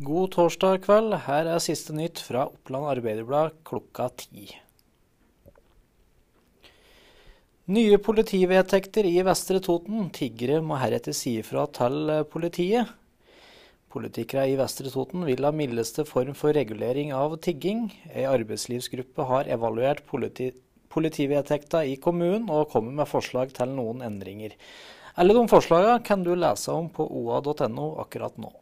God torsdag kveld. Her er siste nytt fra Oppland Arbeiderblad klokka ti. Nye politivedtekter i Vestre Toten. Tiggere må heretter si ifra til politiet. Politikere i Vestre Toten vil ha mildeste form for regulering av tigging. Ei arbeidslivsgruppe har evaluert politi politivedtekta i kommunen og kommer med forslag til noen endringer. Alle de forslagene kan du lese om på oa.no akkurat nå.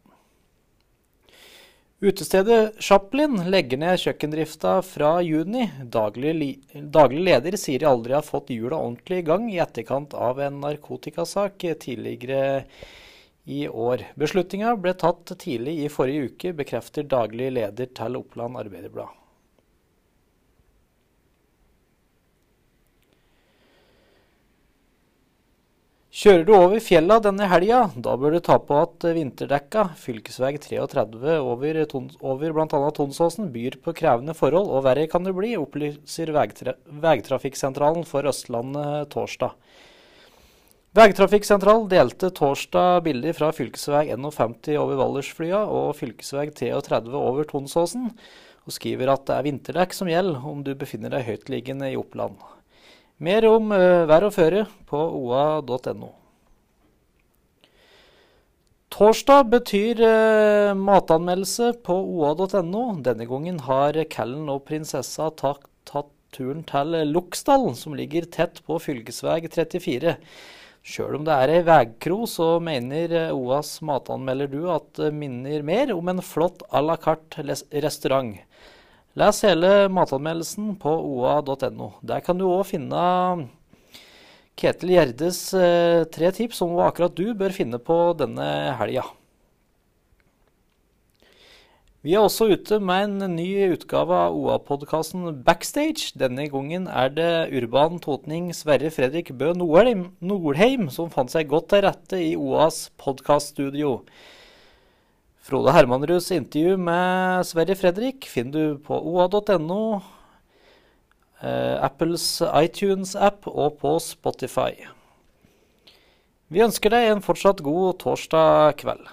Utestedet Chaplin legger ned kjøkkendrifta fra juni. Daglig, daglig, leder sier de aldri har fått hjula ordentlig i gang i etterkant av en narkotikasak tidligere i år. Beslutninga ble tatt tidlig i forrige uke, bekrefter daglig leder til Oppland Arbeiderblad. Kjører du over fjella denne helga, da bør du ta på at vinterdekka. Fylkesveg 33 over, over bl.a. Tonsåsen byr på krevende forhold, og verre kan det bli, opplyser vegtra Vegtrafikksentralen for Østlandet torsdag. Vegtrafikksentralen delte torsdag bilder fra fylkesveg 51 over Vallersflya og fylkesveg 33 over Tonsåsen, og skriver at det er vinterdekk som gjelder om du befinner deg høytliggende i Oppland. Mer om uh, vær og føre på oa.no. Torsdag betyr uh, matanmeldelse på oa.no. Denne gangen har Callen og prinsessa tatt, tatt turen til Loksdalen, som ligger tett på fylkesveg 34. Sjøl om det er ei veikro, så mener OAs matanmelder du at det minner mer om en flott à la carte restaurant. Les hele matanmeldelsen på oa.no. Der kan du òg finne Ketil Gjerdes eh, tre tips om hva akkurat du bør finne på denne helga. Vi er også ute med en ny utgave av OA-podkasten Backstage. Denne gangen er det urban totning Sverre Fredrik Bø Nordheim, Nordheim som fant seg godt til rette i OAs podkaststudio. Frode Hermanruds intervju med Sverre Fredrik finner du på oa.no, eh, Apples iTunes-app og på Spotify. Vi ønsker deg en fortsatt god torsdag kveld.